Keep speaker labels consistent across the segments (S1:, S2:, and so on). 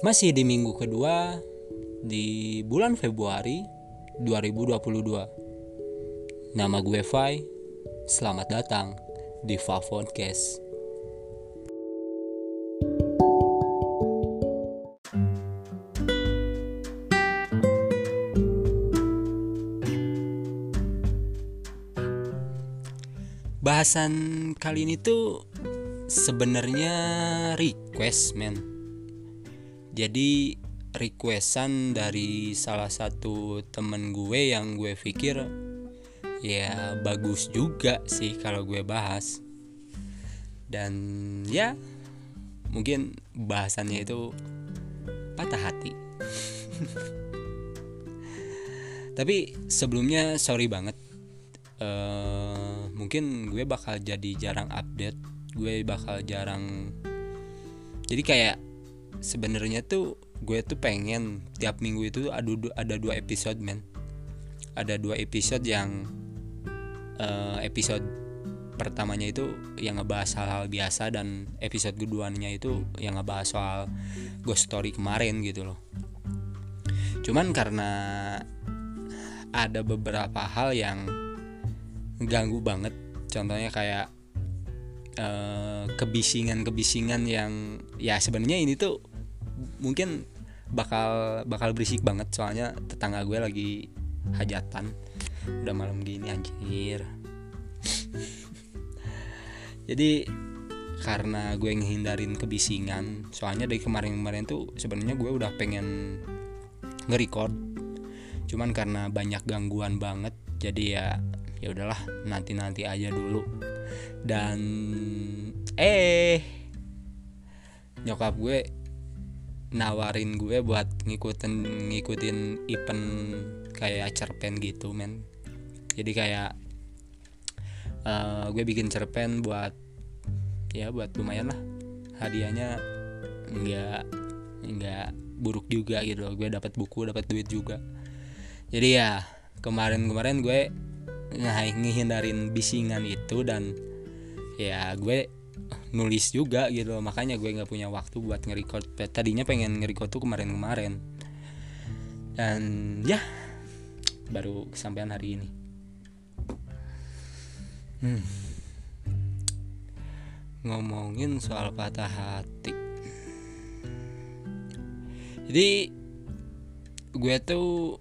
S1: Masih di minggu kedua di bulan Februari 2022. Nama gue Fai. Selamat datang di Fa Podcast. Bahasan kali ini tuh sebenarnya request, men. Jadi requestan dari salah satu temen gue yang gue pikir ya bagus juga sih kalau gue bahas. Dan ya mungkin bahasannya itu patah hati. Tapi sebelumnya sorry banget uh, mungkin gue bakal jadi jarang update gue bakal jarang jadi kayak sebenarnya tuh gue tuh pengen tiap minggu itu ada ada dua episode men. Ada dua episode yang uh, episode pertamanya itu yang ngebahas hal-hal biasa dan episode keduanya itu yang ngebahas soal ghost story kemarin gitu loh. Cuman karena ada beberapa hal yang ganggu banget contohnya kayak uh, kebisingan-kebisingan yang ya sebenarnya ini tuh mungkin bakal bakal berisik banget. Soalnya tetangga gue lagi hajatan. Udah malam gini anjir. Jadi karena gue ngehindarin kebisingan soalnya dari kemarin-kemarin tuh sebenarnya gue udah pengen nge-record. Cuman karena banyak gangguan banget jadi ya ya udahlah nanti nanti aja dulu. Dan eh nyokap gue nawarin gue buat ngikutin ngikutin event kayak cerpen gitu men. Jadi kayak uh, gue bikin cerpen buat ya buat lumayan lah. Hadiahnya nggak nggak buruk juga gitu. Gue dapat buku dapat duit juga. Jadi ya kemarin-kemarin gue ngehindarin bisingan itu dan ya gue nulis juga gitu makanya gue nggak punya waktu buat nge-record. Tadinya pengen nge-record tuh kemarin-kemarin. Dan ya baru kesampaian hari ini. Hmm. ngomongin soal patah hati. Jadi gue tuh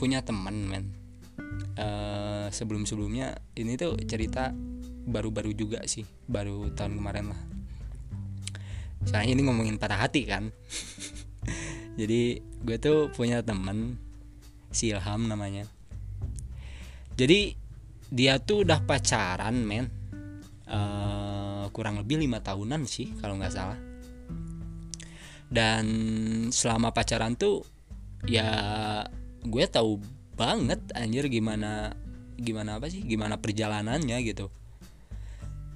S1: punya temen men. Uh, sebelum sebelumnya ini tuh cerita baru-baru juga sih baru tahun kemarin lah. Soalnya ini ngomongin patah hati kan. Jadi gue tuh punya temen si Ilham namanya. Jadi dia tuh udah pacaran men. Uh, kurang lebih lima tahunan sih kalau nggak salah. Dan selama pacaran tuh ya gue tahu banget anjir gimana gimana apa sih gimana perjalanannya gitu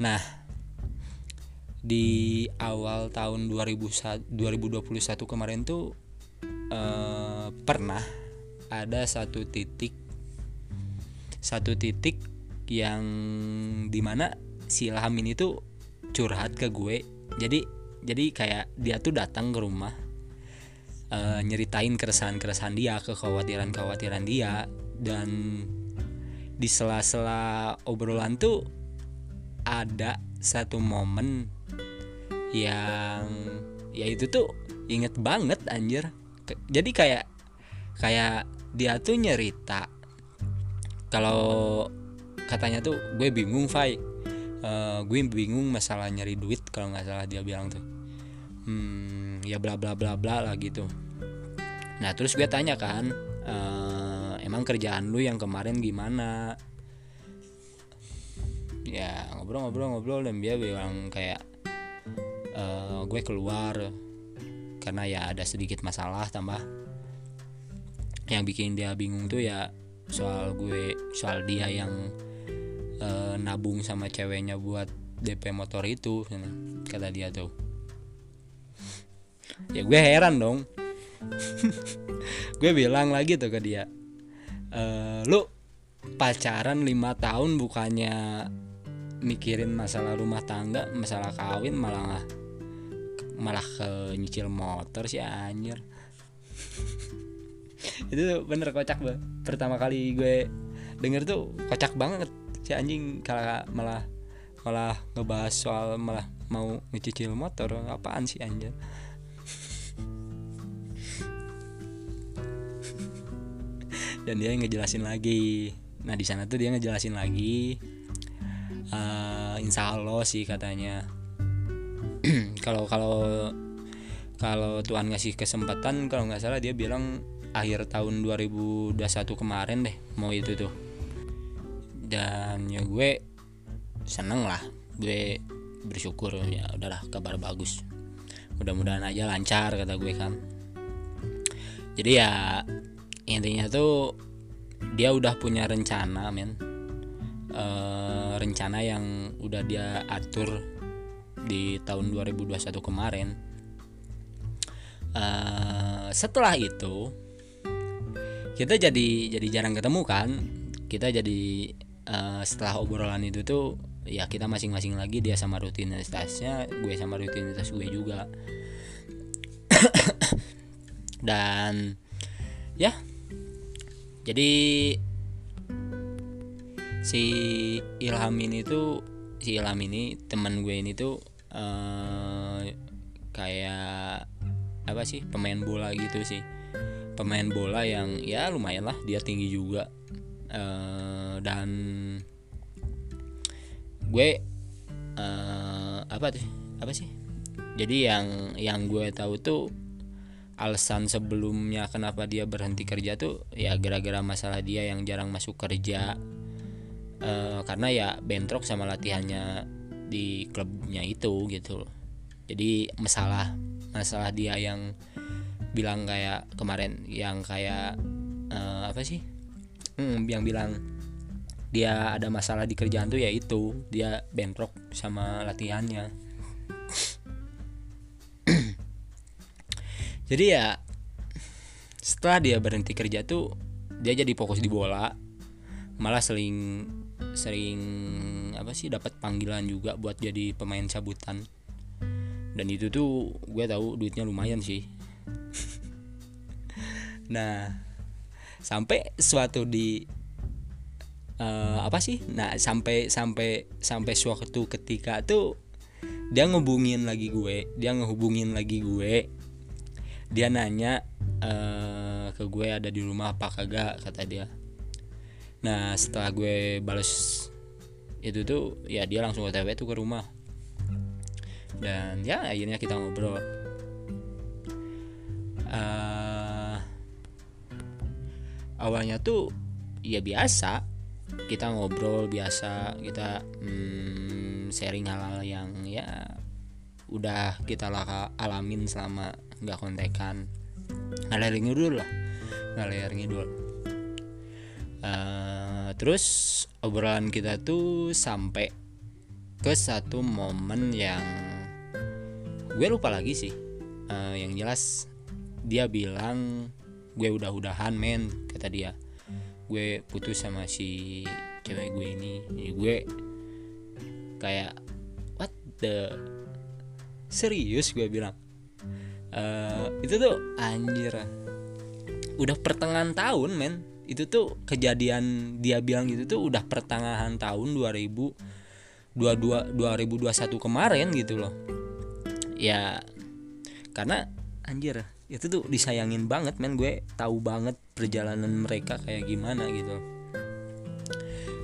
S1: Nah, di awal tahun 2021 kemarin tuh eh, pernah ada satu titik satu titik yang di mana si Ilham ini tuh curhat ke gue. Jadi jadi kayak dia tuh datang ke rumah uh, nyeritain keresahan-keresahan dia kekhawatiran-kekhawatiran dia. Dan di sela-sela obrolan tuh ada satu momen yang ya itu tuh inget banget anjir. Jadi kayak kayak dia tuh nyerita kalau katanya tuh gue bingung Fai. Uh, gue bingung masalah nyari duit kalau nggak salah dia bilang tuh. Hmm, ya bla bla bla bla lah gitu. Nah terus gue tanya kan uh, emang kerjaan lu yang kemarin gimana ya ngobrol-ngobrol-ngobrol dan dia bilang kayak uh, gue keluar karena ya ada sedikit masalah tambah. Yang bikin dia bingung tuh ya soal gue soal dia yang uh, nabung sama ceweknya buat DP motor itu kata dia tuh. Ya gue heran dong. Gue bilang lagi tuh ke dia e, lu pacaran lima tahun bukannya mikirin masalah rumah tangga masalah kawin malah malah ke nyicil motor sih anjir. Itu bener kocak banget. Pertama kali gue denger tuh kocak banget si anjing kalau malah malah ngebahas soal malah mau ngecicil motor apaan sih anjir? Dan dia ngejelasin lagi. Nah di sana tuh dia ngejelasin lagi uh, insya Allah sih katanya. Kalau kalau kalau Tuhan ngasih kesempatan kalau nggak salah dia bilang akhir tahun 2021 kemarin deh mau itu tuh. Dan ya gue seneng lah gue bersyukur ya udahlah kabar bagus. Mudah-mudahan aja lancar kata gue kan jadi ya intinya tuh dia udah punya rencana men e, rencana yang udah dia atur di tahun 2021 kemarin. E, setelah itu kita jadi jadi jarang ketemu kan? Kita jadi uh, setelah obrolan itu tuh ya kita masing-masing lagi dia sama rutinitasnya gue sama rutinitas gue juga. Dan ya jadi si Ilham ini tuh si Ilham ini teman gue ini tuh uh, kayak apa sih pemain bola gitu sih. Pemain bola yang ya lumayan lah dia tinggi juga. Uh, dan gue uh, apa tuh apa sih? Jadi yang yang gue tahu tuh alasan sebelumnya kenapa dia berhenti kerja tuh ya gara-gara masalah dia yang jarang masuk kerja uh, karena ya bentrok sama latihannya di klubnya itu gitu jadi masalah masalah dia yang bilang kayak kemarin yang kayak uh, apa sih? Hmm, yang bilang dia ada masalah di kerjaan tuh ya itu dia bentrok sama latihannya. Jadi ya setelah dia berhenti kerja tuh dia jadi fokus di bola malah sering sering apa sih dapat panggilan juga buat jadi pemain cabutan. Dan itu tuh gue tahu duitnya lumayan sih. Nah sampai suatu di uh, apa sih? Nah sampai sampai sampai suatu ketika tuh dia ngehubungin lagi gue dia ngehubungin lagi gue. Dia nanya uh, ke gue ada di rumah apa kagak kata dia nah setelah gue balas itu tuh ya dia langsung otw tuh ke rumah. Dan ya akhirnya kita ngobrol. Uh, awalnya tuh ya biasa. Kita ngobrol biasa kita hmm, sharing hal-hal yang ya udah kita laka alamin selama nggak kontekan. Ngalir ngidul lah. Ngalir ngidul uh, terus obrolan kita tuh sampai ke satu momen yang gue lupa lagi sih. Uh, yang jelas dia bilang gue udah-udahan men kata dia. Gue putus sama si cewek gue ini. Jadi gue kayak what the serius gue bilang. Uh, itu tuh anjir. Udah pertengahan tahun men itu tuh kejadian dia bilang gitu tuh udah pertengahan tahun 2022 2021 kemarin gitu loh. Ya karena anjir itu tuh disayangin banget men. Gue tahu banget perjalanan mereka kayak gimana gitu.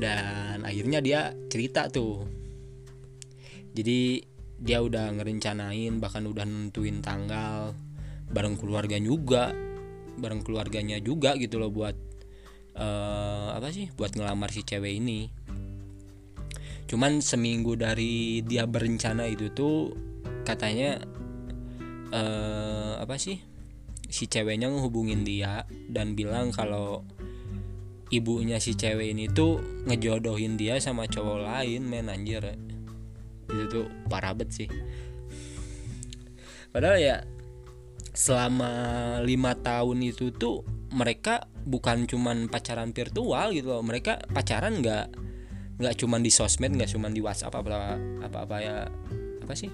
S1: Dan akhirnya dia cerita tuh. Jadi dia udah ngerencanain bahkan udah nentuin tanggal bareng keluarga juga bareng keluarganya juga gitu loh buat uh, apa sih buat ngelamar si cewek ini. Cuman seminggu dari dia berencana itu tuh katanya uh, apa sih si ceweknya ngehubungin dia dan bilang kalau ibunya si cewek ini tuh ngejodohin dia sama cowok lain men anjir. Itu tuh parah banget sih. Padahal ya selama lima tahun itu tuh mereka bukan cuman pacaran virtual gitu loh. Mereka pacaran nggak nggak cuman di sosmed nggak cuman di WhatsApp apa apa apa ya apa sih?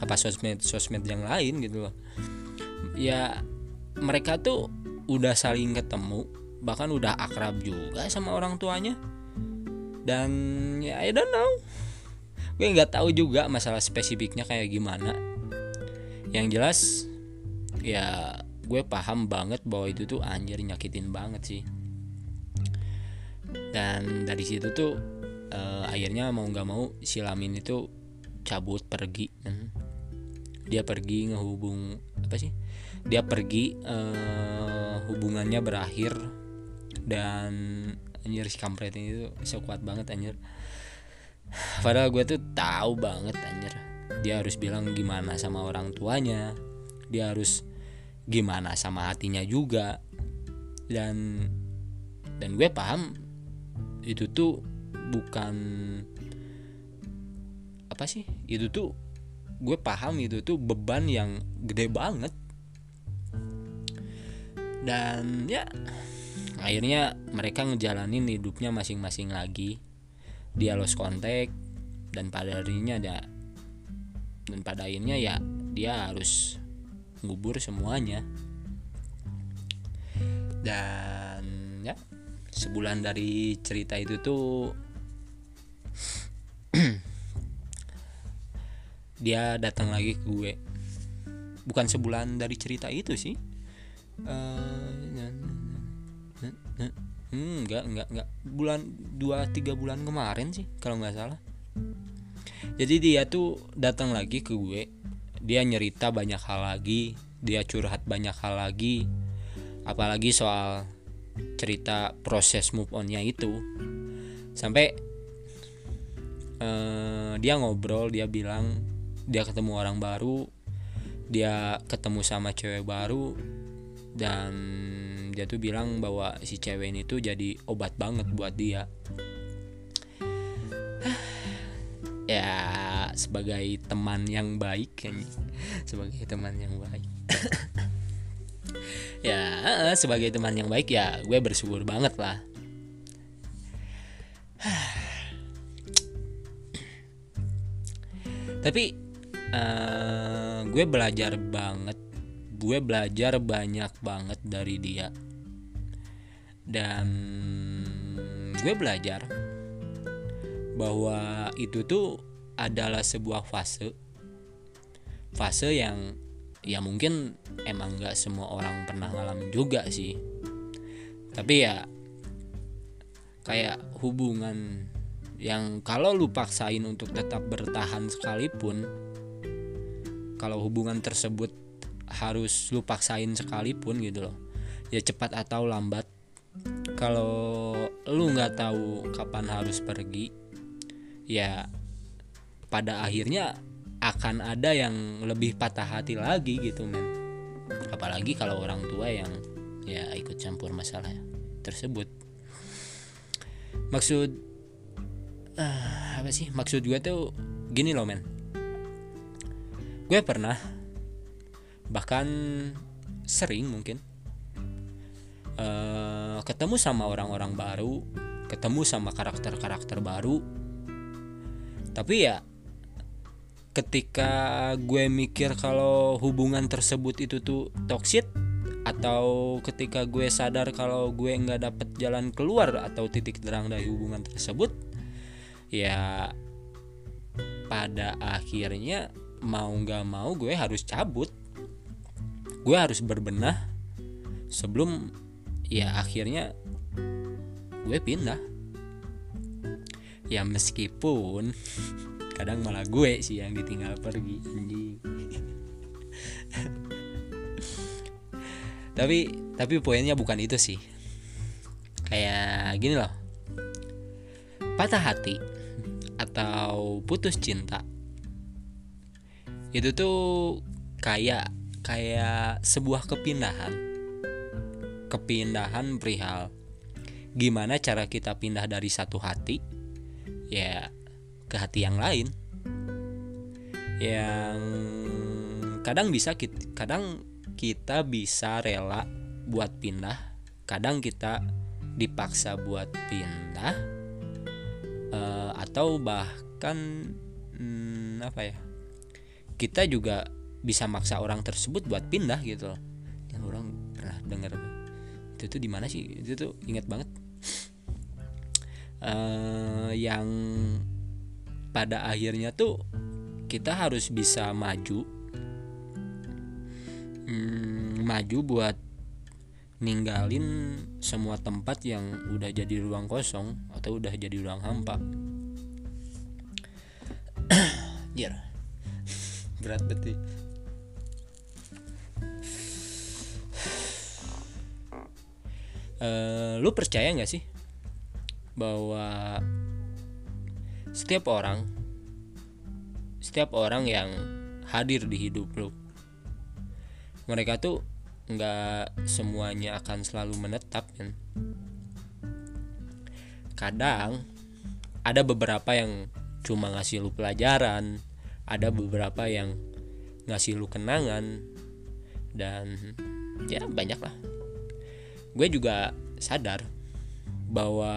S1: Apa sosmed sosmed yang lain gitu loh. Ya mereka tuh udah saling ketemu bahkan udah akrab juga sama orang tuanya. Dan ya I don't know. Gue nggak tahu juga masalah spesifiknya kayak gimana. Yang jelas ya gue paham banget bahwa itu tuh anjir nyakitin banget sih. Dan dari situ tuh uh, akhirnya mau nggak mau si Lamin itu cabut pergi. Dia pergi ngehubung apa sih? Dia pergi uh, hubungannya berakhir. Dan anjir si kampret ini tuh bisa kuat banget anjir. Padahal gue tuh tahu banget anjir. Dia harus bilang gimana sama orang tuanya. Dia harus gimana sama hatinya juga. Dan dan gue paham itu tuh bukan apa sih? Itu tuh gue paham itu tuh beban yang gede banget. Dan ya akhirnya mereka ngejalanin hidupnya masing-masing lagi. Dia lost kontak dan pada harinya ada dan pada akhirnya ya dia harus ngubur semuanya. Dan ya sebulan dari cerita itu tuh dia datang lagi ke gue. Bukan sebulan dari cerita itu sih. Uh, hmm, enggak enggak enggak bulan dua tiga bulan kemarin sih kalau nggak salah. Jadi dia tuh datang lagi ke gue dia nyerita banyak hal lagi dia curhat banyak hal lagi apalagi soal cerita proses move onnya itu. Sampai uh, dia ngobrol dia bilang dia ketemu orang baru dia ketemu sama cewek baru dan dia tuh bilang bahwa si cewek ini tuh jadi obat banget buat dia. Ya sebagai teman yang baik kan sebagai teman yang baik. Ya sebagai teman yang baik ya gue bersyukur banget lah. Tapi uh, gue belajar banget gue belajar banyak banget dari dia. Dan gue belajar bahwa itu tuh adalah sebuah fase. Fase yang ya mungkin emang gak semua orang pernah ngalamin juga sih. Tapi ya kayak hubungan yang kalau lu paksain untuk tetap bertahan sekalipun kalau hubungan tersebut harus lu paksain sekalipun gitu loh ya cepat atau lambat kalau lu nggak tahu kapan harus pergi ya pada akhirnya akan ada yang lebih patah hati lagi gitu men. Apalagi kalau orang tua yang ya ikut campur masalah tersebut. Maksud uh, apa sih? Maksud gue tuh gini loh men. Gue pernah bahkan sering mungkin uh, ketemu sama orang-orang baru ketemu sama karakter-karakter baru. Tapi ya ketika gue mikir kalau hubungan tersebut itu tuh toxic atau ketika gue sadar kalau gue nggak dapet jalan keluar atau titik terang dari hubungan tersebut ya pada akhirnya mau nggak mau gue harus cabut. Gue harus berbenah sebelum ya akhirnya gue pindah. Ya meskipun kadang malah gue sih yang ditinggal pergi anjing. Tapi tapi poinnya bukan itu sih. Kayak gini loh. Patah hati atau putus cinta itu tuh kayak kayak sebuah kepindahan. Kepindahan perihal gimana cara kita pindah dari satu hati ya ke hati yang lain. Yang kadang bisa kadang kita bisa rela buat pindah. Kadang kita dipaksa buat pindah uh, atau bahkan hmm, apa ya kita juga bisa maksa orang tersebut buat pindah gitu loh. Yang orang pernah dengar itu tuh di mana sih? Itu tuh inget banget. Uh, yang pada akhirnya tuh kita harus bisa maju hmm, maju buat ninggalin semua tempat yang udah jadi ruang kosong atau udah jadi ruang hampa. Jir. Berat betul. Uh, lu percaya nggak sih bahwa setiap orang setiap orang yang hadir di hidup lu mereka tuh nggak semuanya akan selalu menetap kan? Kadang ada beberapa yang cuma ngasih lu pelajaran ada beberapa yang ngasih lu kenangan dan ya banyak lah gue juga sadar bahwa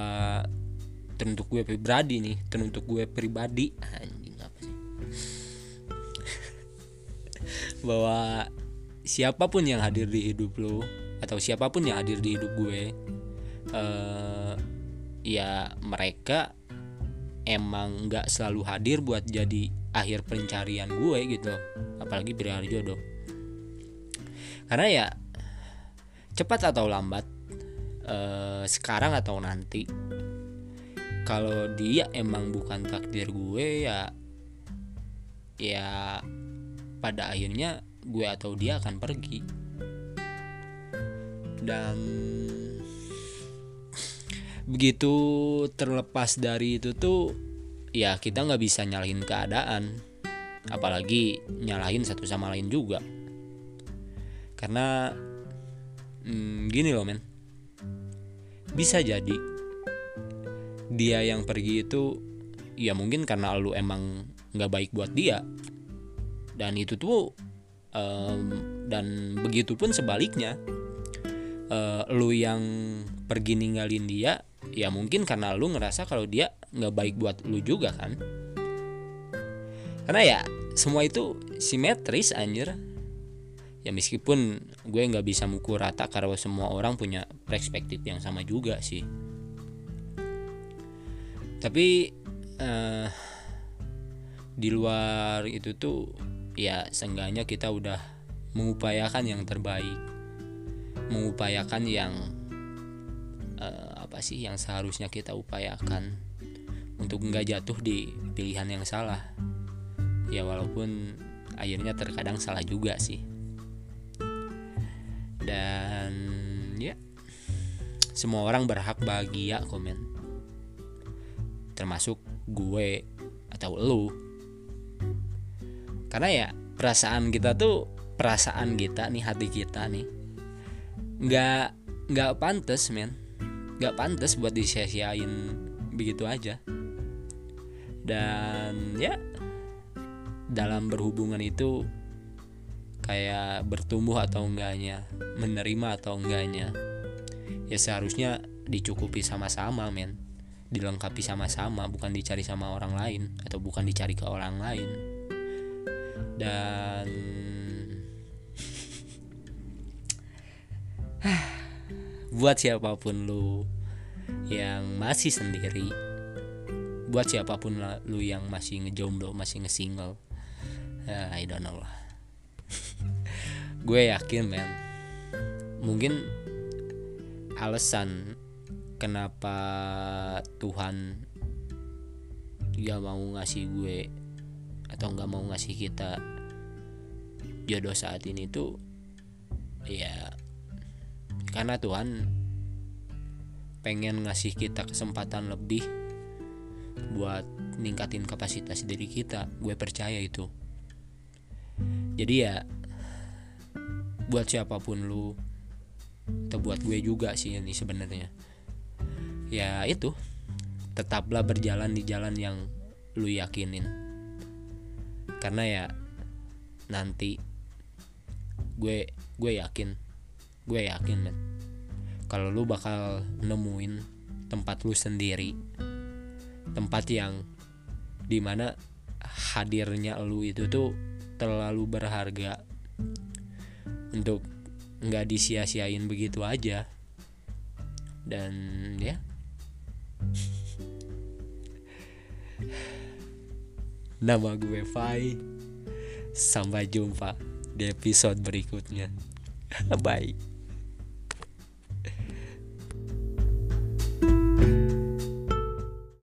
S1: teruntuk gue pribadi nih teruntuk gue pribadi. Anjing apa sih? Bahwa siapa pun yang hadir di hidup lo atau siapa pun yang hadir di hidup gue uh, ya mereka emang nggak selalu hadir buat jadi akhir pencarian gue gitu. Apalagi perihal jodoh karena ya cepat atau lambat uh, sekarang atau nanti kalau dia emang bukan takdir gue ya ya pada akhirnya gue atau dia akan pergi. Dan begitu terlepas dari itu tuh ya kita nggak bisa nyalahin keadaan. Apalagi nyalahin satu sama lain juga. Karena hmm, gini loh men. Bisa jadi dia yang pergi itu ya mungkin karena lu emang nggak baik buat dia. Dan itu tuh um, dan begitu pun sebaliknya uh, lu yang pergi ninggalin dia ya mungkin karena lu ngerasa kalau dia nggak baik buat lu juga kan. Karena ya semua itu simetris anjir. Ya meskipun gue nggak bisa mukul rata karena semua orang punya perspektif yang sama juga sih tapi uh, di luar itu tuh ya seenggaknya kita udah mengupayakan yang terbaik. Mengupayakan yang uh, apa sih yang seharusnya kita upayakan untuk nggak jatuh di pilihan yang salah. Ya walaupun akhirnya terkadang salah juga sih. Dan ya semua orang berhak bahagia komen termasuk gue atau lu. Karena ya perasaan kita tuh perasaan kita nih hati kita nih nggak nggak pantas men. Nggak pantas buat disia-siain begitu aja. Dan ya dalam berhubungan itu kayak bertumbuh atau enggaknya menerima atau enggaknya ya seharusnya dicukupi sama-sama men dilengkapi sama-sama bukan dicari sama orang lain atau bukan dicari ke orang lain. Dan buat siapa pun lu yang masih sendiri buat siapa pun lu yang masih ngejomblo masih ngesingle uh, I don't know lah. Gue yakin men mungkin alasan kenapa Tuhan gak mau ngasih gue atau nggak mau ngasih kita jodoh saat ini tuh ya karena Tuhan pengen ngasih kita kesempatan lebih buat ningkatin kapasitas diri kita. Gue percaya itu. Jadi ya buat siapa pun lu atau buat gue juga sih ini sebenarnya ya itu. Tetaplah berjalan di jalan yang lu yakinin. Karena ya nanti gue gue yakin. Gue yakin men. Kalau lu bakal nemuin tempat lu sendiri tempat yang di mana hadirnya lu itu tuh terlalu berharga untuk nggak disia-siain begitu aja. Dan ya nama gue Fai. Sampai jumpa di episode berikutnya. Bye